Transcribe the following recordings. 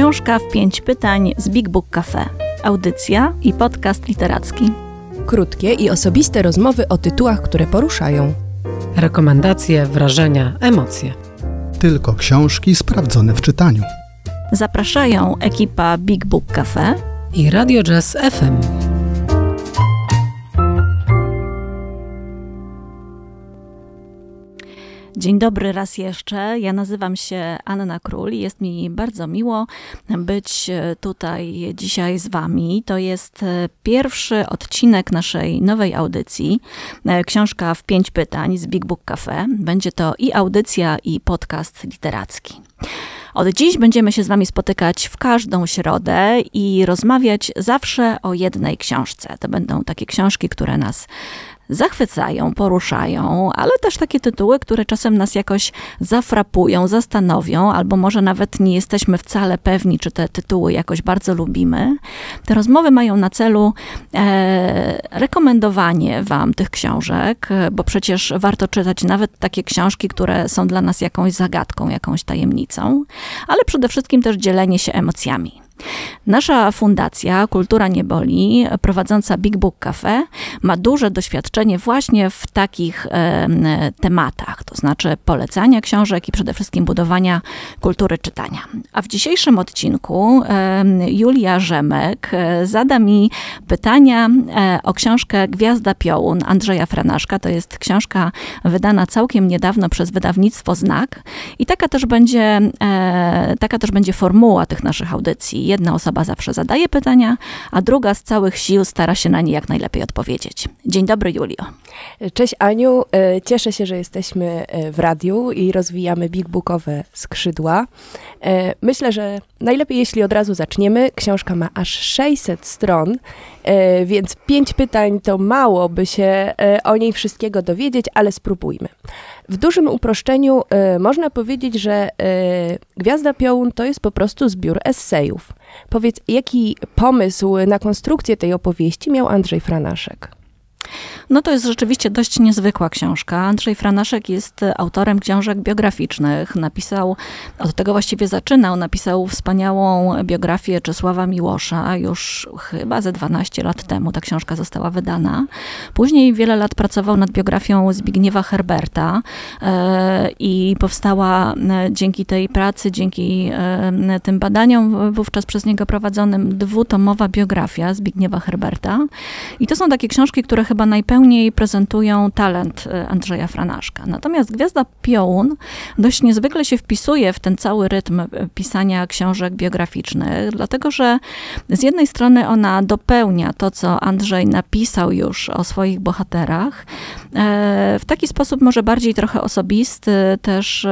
Książka w pięć pytań z Big Book Cafe. Audycja i podcast literacki. Krótkie i osobiste rozmowy o tytułach, które poruszają. Rekomendacje, wrażenia, emocje. Tylko książki sprawdzone w czytaniu. Zapraszają ekipa Big Book Cafe i Radio Jazz FM. Dzień dobry raz jeszcze. Ja nazywam się Anna Król i jest mi bardzo miło być tutaj dzisiaj z Wami. To jest pierwszy odcinek naszej nowej audycji. Książka w pięć pytań z Big Book Cafe. Będzie to i audycja, i podcast literacki. Od dziś będziemy się z Wami spotykać w każdą środę i rozmawiać zawsze o jednej książce. To będą takie książki, które nas zachwycają, poruszają, ale też takie tytuły, które czasem nas jakoś zafrapują, zastanowią, albo może nawet nie jesteśmy wcale pewni, czy te tytuły jakoś bardzo lubimy. Te rozmowy mają na celu e, rekomendowanie Wam tych książek, bo przecież warto czytać nawet takie książki, które są dla nas jakąś zagadką, jakąś tajemnicą, ale przede wszystkim też dzielenie się emocjami. Nasza fundacja Kultura Nie Boli, prowadząca Big Book Cafe, ma duże doświadczenie właśnie w takich tematach, to znaczy polecania książek i przede wszystkim budowania kultury czytania. A w dzisiejszym odcinku Julia Rzemek e, zada mi pytania e, o książkę Gwiazda Piołun Andrzeja Franaszka. To jest książka wydana całkiem niedawno przez wydawnictwo Znak i taka też będzie, e, taka też będzie formuła tych naszych audycji jedna osoba zawsze zadaje pytania, a druga z całych sił stara się na nie jak najlepiej odpowiedzieć. Dzień dobry, Julio. Cześć, Aniu. E, cieszę się, że jesteśmy e, w radiu i rozwijamy big bookowe skrzydła. E, myślę, że najlepiej, jeśli od razu zaczniemy. Książka ma aż 600 stron, więc pięć pytań to mało, by się o niej wszystkiego dowiedzieć, ale spróbujmy. W dużym uproszczeniu można powiedzieć, że Gwiazda Piołun to jest po prostu zbiór esejów. Powiedz, jaki pomysł na konstrukcję tej opowieści miał Andrzej Franaszek? No to jest rzeczywiście dość niezwykła książka. Andrzej Franaszek jest autorem książek biograficznych. Napisał, od tego właściwie zaczynał, napisał wspaniałą biografię Czesława Miłosza już chyba ze 12 lat temu. Ta książka została wydana. Później wiele lat pracował nad biografią Zbigniewa Herberta e, i powstała e, dzięki tej pracy, dzięki e, tym badaniom wówczas przez niego prowadzonym dwutomowa biografia Zbigniewa Herberta. I to są takie książki, które chyba najpełniej prezentują talent e, Andrzeja Franaszka. Natomiast Gwiazda Piołun dość niezwykle się wpisuje w ten cały rytm e, pisania książek biograficznych, dlatego że z jednej strony ona dopełnia to, co Andrzej napisał już o swoich bohaterach, w taki sposób może bardziej trochę osobisty, też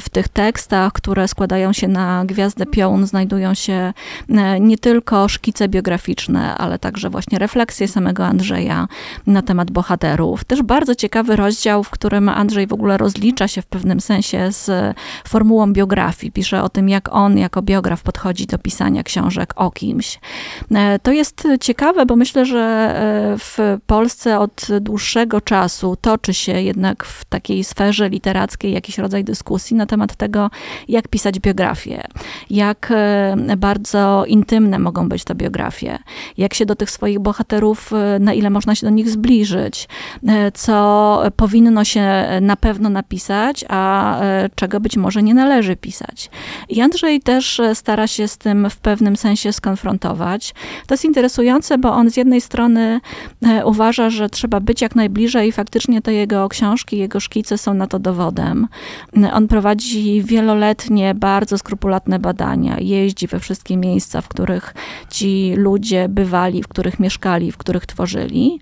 w tych tekstach, które składają się na Gwiazdę Piołun, znajdują się nie tylko szkice biograficzne, ale także właśnie refleksje samego Andrzeja, na temat bohaterów. Też bardzo ciekawy rozdział, w którym Andrzej w ogóle rozlicza się w pewnym sensie z formułą biografii. Pisze o tym, jak on jako biograf podchodzi do pisania książek o kimś. E, to jest ciekawe, bo myślę, że e, w Polsce od dłuższego czasu toczy się jednak w takiej sferze literackiej jakiś rodzaj dyskusji na temat tego, jak pisać biografię, jak e, bardzo intymne mogą być te biografie, jak się do tych swoich bohaterów, na ile można się do nich zbliżyć, e, co powinno się na pewno napisać, a e, czego być może nie należy pisać. I Andrzej też e, stara się z tym w pewnym sensie skonfrontować. To jest interesujące, bo on z jednej strony uważa, że trzeba być jak najbliżej i faktycznie te jego książki, jego szkice są na to dowodem. On prowadzi wieloletnie, bardzo skrupulatne badania, jeździ we wszystkie miejsca, w których ci ludzie bywali, w których mieszkali, w których tworzyli.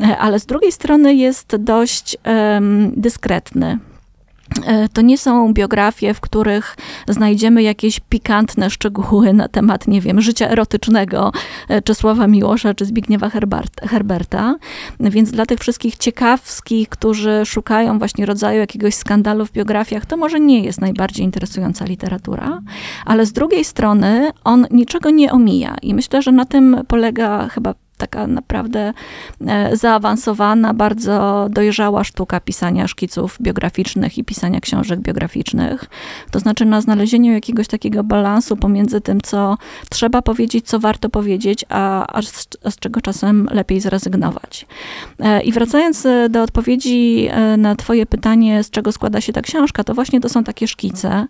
E, ale z drugiej strony jest dość um, dyskretny. E, to nie są biografie, w których znajdziemy jakieś pikantne szczegóły na temat, nie wiem, życia erotycznego e, Czesława Miłosza czy Zbigniewa Herberta. Więc dla tych wszystkich ciekawskich, którzy szukają właśnie rodzaju jakiegoś skandalu w biografiach, to może nie jest najbardziej interesująca literatura. Ale z drugiej strony on niczego nie omija. I myślę, że na tym polega chyba taka naprawdę e, zaawansowana, bardzo dojrzała sztuka pisania szkiców biograficznych i pisania książek biograficznych. To znaczy na znalezieniu jakiegoś takiego balansu pomiędzy tym, co trzeba powiedzieć, co warto powiedzieć, a, a, z, a z czego czasem lepiej zrezygnować. E, I wracając e, do odpowiedzi na Twoje pytanie, z czego składa się ta książka, to właśnie to są takie szkice,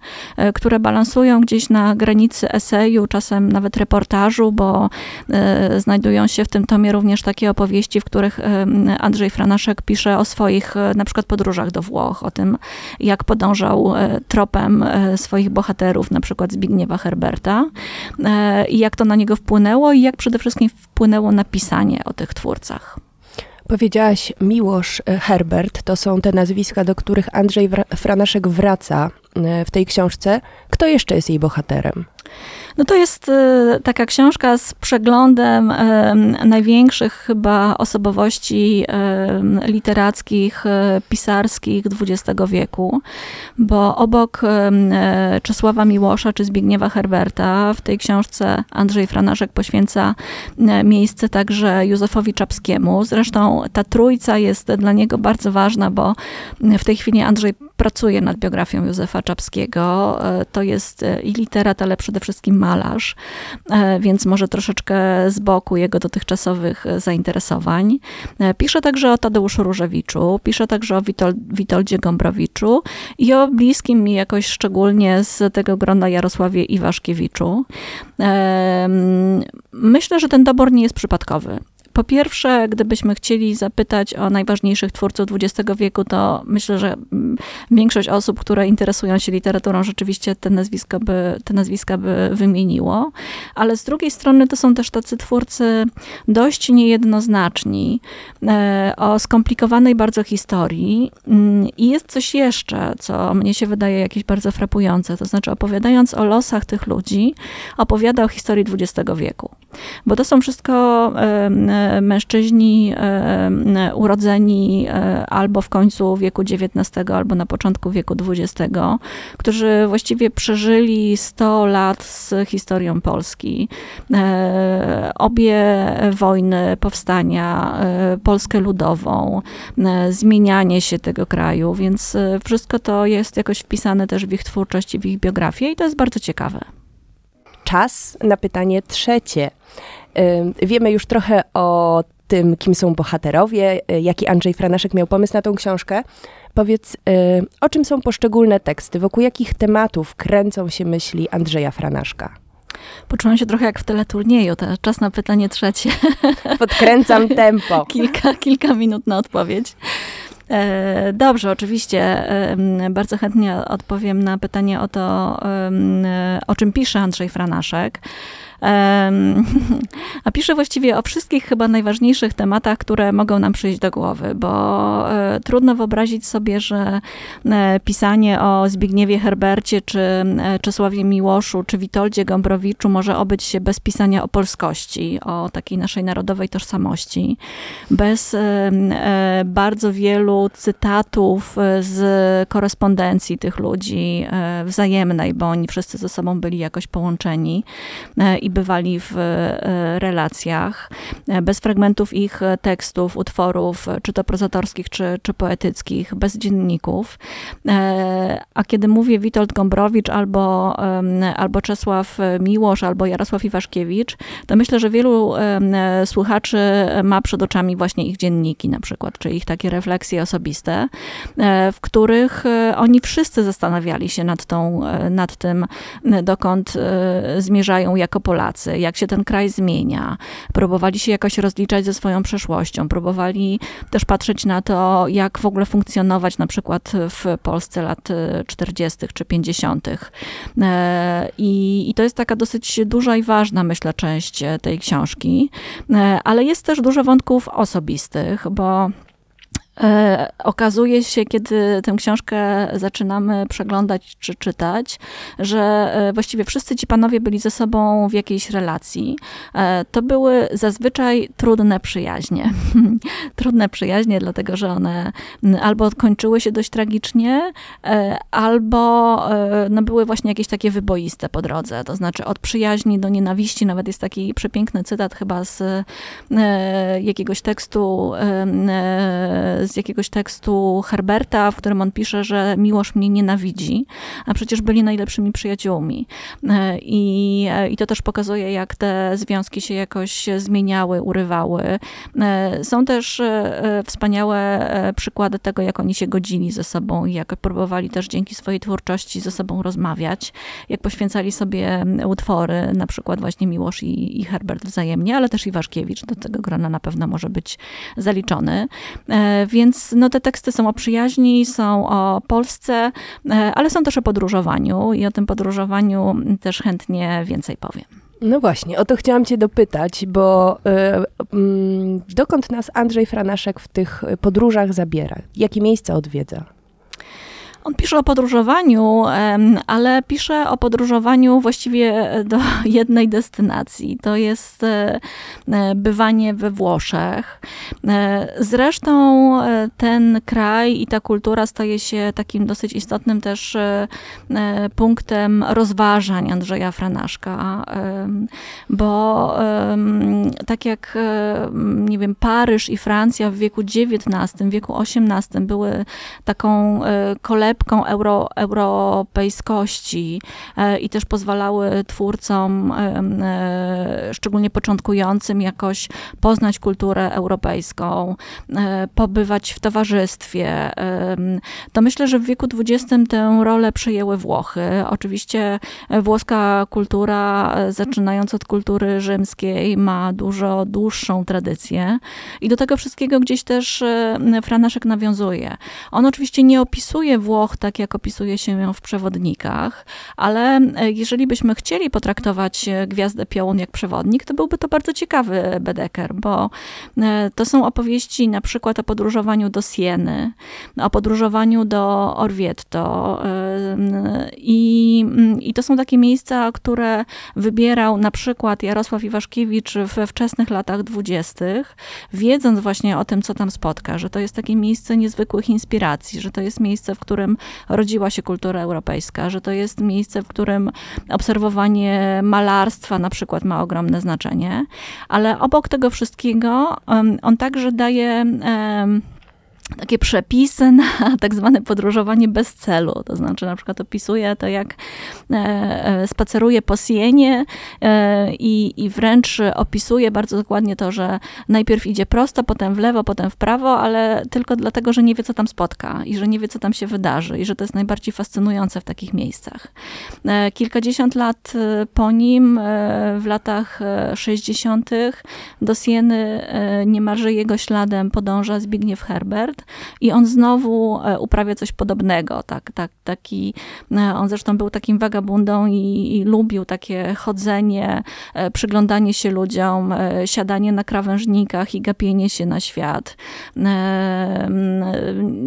które balansują gdzieś na granicy eseju, czasem nawet reportażu, bo znajdują się w tym tomie również takie opowieści, w których Andrzej Franaszek pisze o swoich e, na przykład podróżach do Włoch, o tym, jak podążał e, tropem e, swoich bohaterów, na przykład Zbigniewa Herberta i jak to na niego wpłynęło i jak przede wszystkim wpłynęło na pisanie o tych twórcach. Powiedziałaś Miłosz Herbert, to są te nazwiska, do których Andrzej Franaszek wraca w tej książce. Kto jeszcze jest jej bohaterem? No to jest e, taka książka z przeglądem największych chyba osobowości literackich, e, pisarskich XX wieku, bo obok Czesława Miłosza czy Zbigniewa Herberta w tej książce Andrzej Franaszek poświęca miejsce także Józefowi Czapskiemu. Zresztą ta trójca jest dla niego bardzo ważna, bo w tej chwili Andrzej pracuje nad biografią Józefa Czapskiego. To jest i literat, ale przede wszystkim malarz, e, więc może troszeczkę z boku jego dotychczasowych e, zainteresowań. E, pisze także o Tadeuszu Różewiczu, pisze także o Witol Witoldzie Gombrowiczu i o bliskim mi jakoś szczególnie z tego grona Jarosławie Iwaszkiewiczu. Myślę, że ten dobór nie jest przypadkowy. Po pierwsze, gdybyśmy chcieli zapytać o najważniejszych twórców XX wieku, to myślę, że mm, większość osób, które interesują się literaturą, rzeczywiście te nazwiska by, te nazwiska by wymieniło. Ale z drugiej strony to są też tacy twórcy dość niejednoznaczni, e, o skomplikowanej bardzo historii. Mm, I jest coś jeszcze, co mnie się wydaje jakieś bardzo frapujące. To znaczy, opowiadając o losach tych ludzi, opowiada o historii XX wieku. Bo to są wszystko mężczyźni urodzeni e, albo w końcu wieku XIX, albo na początku wieku XX, którzy właściwie przeżyli 100 lat z historią Polski. E, obie wojny, powstania, e, Polskę ludową, zmienianie się tego kraju, więc wszystko to jest jakoś wpisane też w ich twórczość i w ich biografię i to jest bardzo ciekawe. Czas na pytanie trzecie. Wiemy już trochę o tym, kim są bohaterowie, y, jaki Andrzej Franaszek miał pomysł na tą książkę. Powiedz, y, o czym są poszczególne teksty, wokół jakich tematów kręcą się myśli Andrzeja Franaszka? Poczułam się trochę jak w teleturnieju, to czas na pytanie trzecie. Podkręcam tempo. kilka, kilka minut na odpowiedź. E, dobrze, oczywiście. Bardzo chętnie odpowiem na pytanie o to, o czym pisze Andrzej Franaszek. A pisze właściwie o wszystkich chyba najważniejszych tematach, które mogą nam przyjść do głowy, bo e, trudno wyobrazić sobie, że e, pisanie o Zbigniewie Herbercie, czy e, Czesławie Miłoszu, czy Witoldzie Gombrowiczu może obyć się bez pisania o polskości, o takiej naszej narodowej tożsamości, bez bardzo wielu cytatów z korespondencji tych ludzi wzajemnej, bo oni wszyscy ze sobą byli jakoś połączeni i bywali w e, relacjach, e, bez fragmentów ich tekstów, utworów, czy to prozatorskich, czy, czy poetyckich, bez dzienników. E, a kiedy mówię Witold Gombrowicz albo, albo Czesław Miłosz, albo Jarosław Iwaszkiewicz, to myślę, że wielu słuchaczy ma przed oczami właśnie ich dzienniki na przykład, czy ich takie refleksje osobiste, w których oni wszyscy zastanawiali się nad, tą, nad tym, dokąd zmierzają jako Polacy Polacy, jak się ten kraj zmienia. Próbowali się jakoś rozliczać ze swoją przeszłością, próbowali też patrzeć na to, jak w ogóle funkcjonować na przykład w Polsce lat 40. czy 50. E, I, I to jest taka dosyć duża i ważna, myślę, część tej książki, e, ale jest też dużo wątków osobistych, bo E, okazuje się, kiedy tę książkę zaczynamy przeglądać czy czytać, że e, właściwie wszyscy ci panowie byli ze sobą w jakiejś relacji. E, to były zazwyczaj trudne przyjaźnie. trudne przyjaźnie, dlatego że one albo kończyły się dość tragicznie, albo no, były właśnie jakieś takie wyboiste po drodze. To znaczy od przyjaźni do nienawiści. Nawet jest taki przepiękny cytat chyba z jakiegoś tekstu z jakiegoś tekstu Herberta, w którym on pisze, że miłość mnie nienawidzi, a przecież byli najlepszymi przyjaciółmi. E, I, e, i to też pokazuje, jak te związki się jakoś zmieniały, urywały. E, są też wspaniałe przykłady tego, jak oni się godzili ze sobą i jak próbowali też dzięki swojej twórczości ze sobą rozmawiać, jak poświęcali sobie utwory, na przykład właśnie Miłosz i, i Herbert wzajemnie, ale też Iwaszkiewicz do tego grona na pewno może być zaliczony. Więc no, te teksty są o przyjaźni, są o Polsce, e, ale są też o podróżowaniu i o tym podróżowaniu też chętnie więcej powiem. No właśnie, o to chciałam cię dopytać, bo y, y, dokąd nas Andrzej Franaszek w tych podróżach zabiera? Jakie miejsca odwiedza? On pisze o podróżowaniu, ale pisze o podróżowaniu właściwie do jednej destynacji. To jest e, e, bywanie we Włoszech. E, zresztą ten kraj i ta kultura staje się takim dosyć istotnym też punktem rozważań Andrzeja Franaszka, bo tak jak, nie wiem, Paryż i Francja w wieku XIX, wieku XVIII były taką kolebką, kolebką euro, europejskości e, i też pozwalały twórcom, e, e, szczególnie początkującym, jakoś poznać kulturę europejską, pobywać w towarzystwie. To myślę, że w wieku XX tę rolę przejęły Włochy. Oczywiście włoska kultura, zaczynając od kultury rzymskiej, ma dużo dłuższą tradycję i do tego wszystkiego gdzieś też Franaszek nawiązuje. On oczywiście nie opisuje Włoch Tak jak opisuje się ją w przewodnikach, ale e, jeżeli byśmy chcieli potraktować e, Gwiazdę Piołun jak przewodnik, to byłby to bardzo ciekawy Bedeker, bo e, to są opowieści na przykład o podróżowaniu do Sieny, o podróżowaniu do Orvieto i, i to są takie miejsca, które wybierał na przykład Jarosław Iwaszkiewicz we wczesnych latach dwudziestych, wiedząc właśnie o tym, co tam spotka, że to jest takie miejsce niezwykłych inspiracji, że to jest miejsce, w którym rodziła się kultura europejska, że to jest miejsce, w którym obserwowanie malarstwa na przykład ma ogromne znaczenie, ale obok tego wszystkiego on także daje takie przepisy na tak zwane podróżowanie bez celu. To znaczy, na przykład opisuje to, jak e, e, spaceruje po Sienie e, i, i wręcz opisuje bardzo dokładnie to, że najpierw idzie prosto, potem w lewo, potem w prawo, ale tylko dlatego, że nie wie, co tam spotka i że nie wie, co tam się wydarzy i że to jest najbardziej fascynujące w takich miejscach. Kilkadziesiąt lat po nim, w latach 60., do Sieny niemalże jego śladem podąża Zbigniew Herbert, i on znowu e, uprawia coś podobnego. Tak, tak, taki, e, on zresztą był takim wagabundą i, i lubił takie chodzenie, e, przyglądanie się ludziom, siadanie na krawężnikach i gapienie się na świat.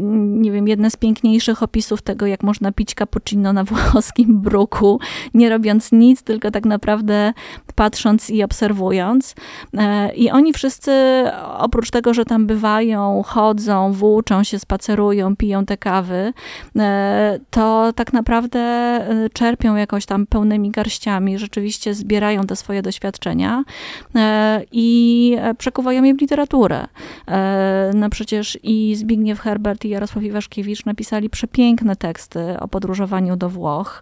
Nie wiem, jedne z piękniejszych opisów tego, jak można pić cappuccino na włoskim bruku, nie robiąc nic, tylko tak naprawdę patrząc i obserwując. I oni wszyscy, oprócz tego, że tam bywają, chodzą, włóczą się, spacerują, piją te kawy, e, to tak naprawdę e, czerpią jakoś tam pełnymi garściami, rzeczywiście zbierają te swoje doświadczenia e, i przekuwają je w literaturę. No przecież i Zbigniew Herbert i Jarosław Iwaszkiewicz napisali przepiękne teksty o podróżowaniu do Włoch,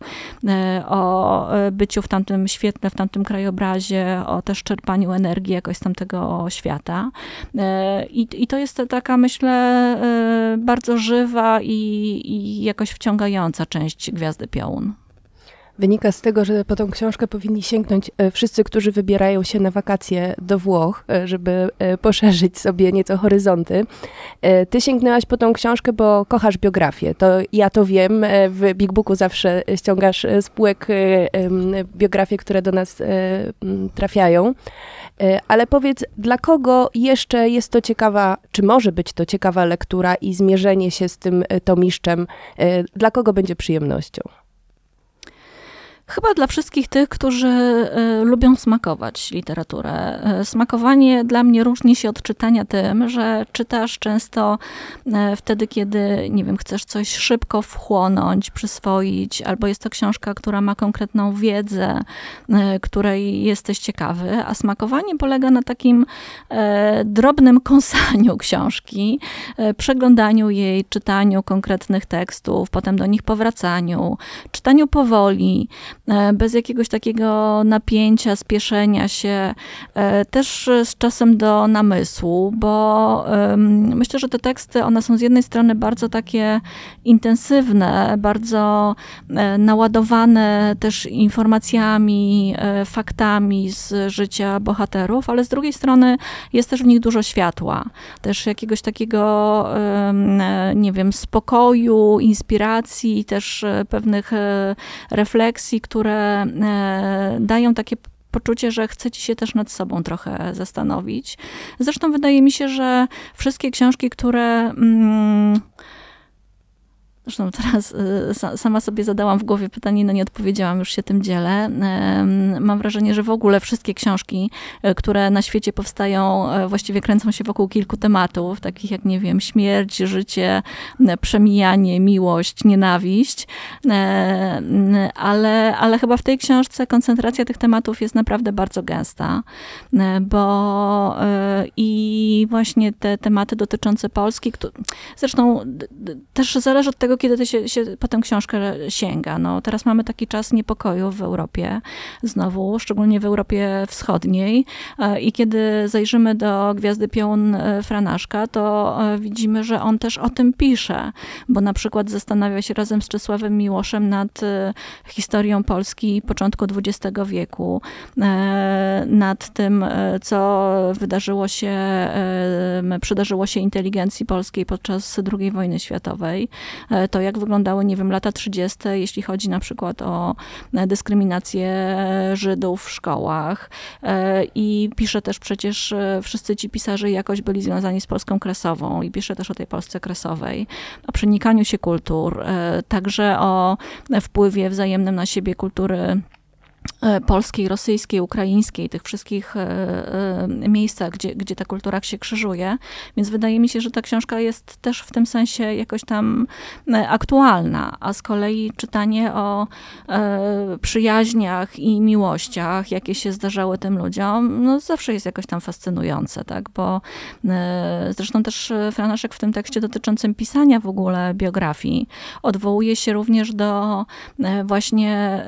o byciu w tamtym świetle, w tamtym krajobrazie, o też czerpaniu energii jakoś z tamtego świata. I, i to jest taka, myślę, bardzo żywa i, i jakoś wciągająca część Gwiazdy Piołun. Wynika z tego, że po tą książkę powinni sięgnąć e, wszyscy, którzy wybierają się na wakacje do Włoch, e, żeby e, poszerzyć sobie nieco horyzonty. Ty sięgnęłaś po tą książkę, bo kochasz biografię. To ja to wiem. W Big Booku zawsze ściągasz z półek biografie, które do nas trafiają. Ale powiedz, dla kogo jeszcze jest to ciekawa, czy może być to ciekawa lektura i zmierzenie się z tym tomiszczem, dla kogo będzie przyjemnością? Chyba dla wszystkich tych, którzy y, lubią smakować literaturę. Y, smakowanie dla mnie różni się od czytania tym, że czytasz często y, wtedy, kiedy, nie wiem, chcesz coś szybko wchłonąć, przyswoić, albo jest to książka, która ma konkretną wiedzę, której jesteś ciekawy, a smakowanie polega na takim drobnym kąsaniu książki, przeglądaniu jej, czytaniu konkretnych tekstów, potem do nich powracaniu, czytaniu powoli, E, bez jakiegoś takiego napięcia, spieszenia się, e, też z czasem do namysłu, bo myślę, że te teksty, one są z jednej strony bardzo takie intensywne, bardzo e, naładowane też informacjami, faktami z życia bohaterów, ale z drugiej strony jest też w nich dużo światła, też jakiegoś takiego, nie wiem, spokoju, inspiracji, też pewnych refleksji, które które e, dają takie poczucie, że chce ci się też nad sobą trochę zastanowić. Zresztą wydaje mi się, że wszystkie książki, które. Mm, Zresztą teraz y, sama sobie zadałam w głowie pytanie, no nie odpowiedziałam, już się tym dzielę. Mam wrażenie, że w ogóle wszystkie książki, y, które na świecie powstają, y, właściwie kręcą się wokół kilku tematów, takich jak, nie wiem, śmierć, życie, przemijanie, miłość, nienawiść. Ale, ale chyba w tej książce koncentracja tych tematów jest naprawdę bardzo gęsta, bo i właśnie te tematy dotyczące Polski, zresztą też zależy od tego, kiedy się, się po tę książkę sięga. No, teraz mamy taki czas niepokoju w Europie, znowu, szczególnie w Europie Wschodniej. E, I kiedy zajrzymy do Gwiazdy Pion e, Franaszka, to e, widzimy, że on też o tym pisze, bo na przykład zastanawia się razem z Czesławem Miłoszem nad historią Polski początku XX wieku, nad tym, co wydarzyło się, przydarzyło się inteligencji polskiej podczas II wojny światowej to, jak wyglądały, nie wiem, lata 30., jeśli chodzi na przykład o e, dyskryminację Żydów w szkołach. E, I pisze też przecież, e, wszyscy ci pisarze jakoś byli związani z Polską kresową i pisze też o tej Polsce kresowej, o przenikaniu się kultur, także o wpływie wzajemnym na siebie kultury polskiej, rosyjskiej, ukraińskiej, tych wszystkich e, e, miejscach, gdzie, gdzie ta kultura się krzyżuje. Więc wydaje mi się, że ta książka jest też w tym sensie jakoś tam aktualna, a z kolei czytanie o przyjaźniach i miłościach, jakie się zdarzały tym ludziom, no zawsze jest jakoś tam fascynujące, tak, bo zresztą też Franaszek w tym tekście dotyczącym pisania w ogóle biografii odwołuje się również do właśnie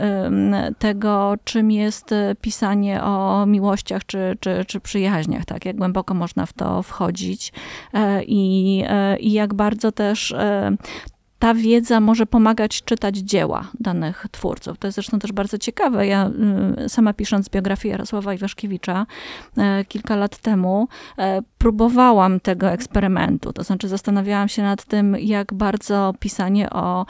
tego, czym jest e, pisanie o miłościach czy, czy, czy przyjaźniach, tak? Jak głęboko można w to wchodzić e, i, e, i jak bardzo też ta wiedza może pomagać czytać dzieła danych twórców. To jest zresztą też bardzo ciekawe. Ja y, sama pisząc biografię Jarosława Iwaszkiewicza e, kilka lat temu, e, próbowałam tego eksperymentu. To znaczy zastanawiałam się nad tym, jak bardzo pisanie o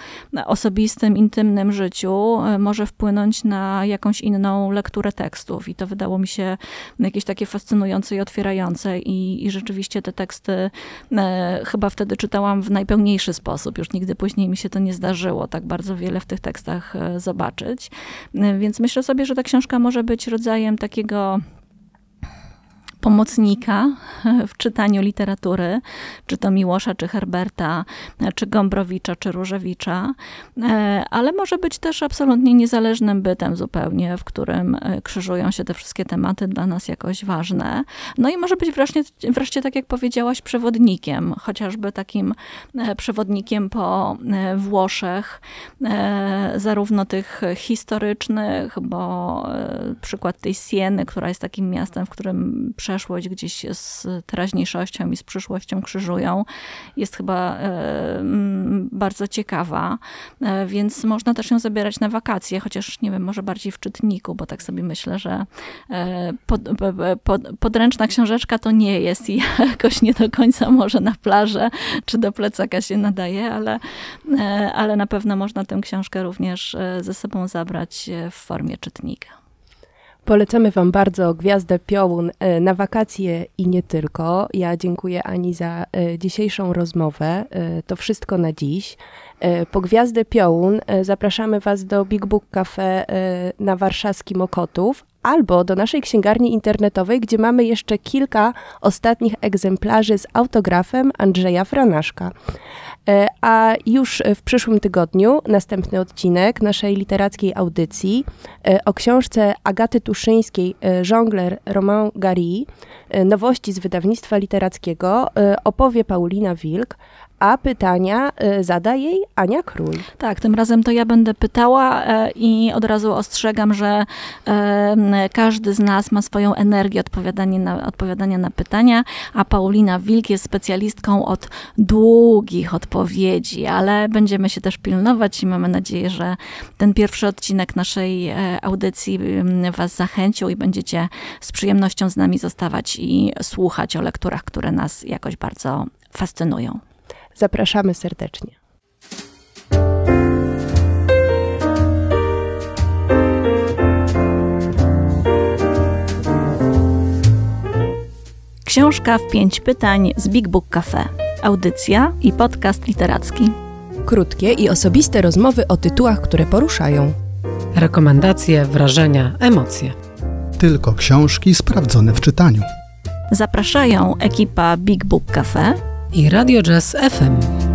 osobistym, intymnym życiu może wpłynąć na jakąś inną lekturę tekstów. I to wydało mi się jakieś takie fascynujące i otwierające. I, i rzeczywiście te teksty chyba wtedy czytałam w najpełniejszy sposób. Już nigdy później mi się to nie zdarzyło tak bardzo wiele w tych tekstach e, zobaczyć. E, więc myślę sobie, że ta książka może być rodzajem takiego pomocnika w czytaniu literatury, czy to Miłosza, czy Herberta, czy Gombrowicza, czy Różewicza, e, ale może być też absolutnie niezależnym bytem zupełnie, w którym e, krzyżują się te wszystkie tematy dla nas jakoś ważne. No i może być wreszcie, wreszcie tak jak powiedziałaś, przewodnikiem, chociażby takim e, przewodnikiem po Włoszech, zarówno tych historycznych, bo przykład tej Sieny, która jest takim miastem, w którym przeszłość gdzieś z teraźniejszością i z przyszłością krzyżują, jest chyba e, bardzo ciekawa, e, więc można też ją zabierać na wakacje, chociaż nie wiem, może bardziej w czytniku, bo tak sobie myślę, że pod, pod, podręczna książeczka to nie jest i jakoś nie do końca może na plażę czy do plecaka się nadaje, ale, ale na pewno można tę książkę również ze sobą zabrać w formie czytnika. Polecamy Wam bardzo Gwiazdę Piołun e, na wakacje i nie tylko. Ja dziękuję Ani za e, dzisiejszą rozmowę. E, to wszystko na dziś. Po Gwiazdę Piołun zapraszamy Was do Big Book Cafe na warszawskim Okotów albo do naszej księgarni internetowej, gdzie mamy jeszcze kilka ostatnich egzemplarzy z autografem Andrzeja Franaszka. E, a już w przyszłym tygodniu następny odcinek naszej literackiej audycji e, o książce Agaty Tuszyńskiej Żongler e, Romain Gary, nowości z wydawnictwa literackiego, opowie Paulina Wilk, a pytania y, zada jej Ania Król. Tak, tym razem to ja będę pytała e, i od razu ostrzegam, że każdy z nas ma swoją energię odpowiadania na, odpowiadania na pytania, a Paulina Wilk jest specjalistką od długich odpowiedzi, ale będziemy się też pilnować i mamy nadzieję, że ten pierwszy odcinek naszej e, audycji Was zachęcił i będziecie z przyjemnością z nami zostawać i słuchać o lekturach, które nas jakoś bardzo fascynują. Zapraszamy serdecznie. Książka w pięć pytań z Big Book Cafe. Audycja i podcast literacki. Krótkie i osobiste rozmowy o tytułach, które poruszają. Rekomendacje, wrażenia, emocje. Tylko książki sprawdzone w czytaniu. Zapraszają ekipa Big Book Cafe i Radio Jazz FM.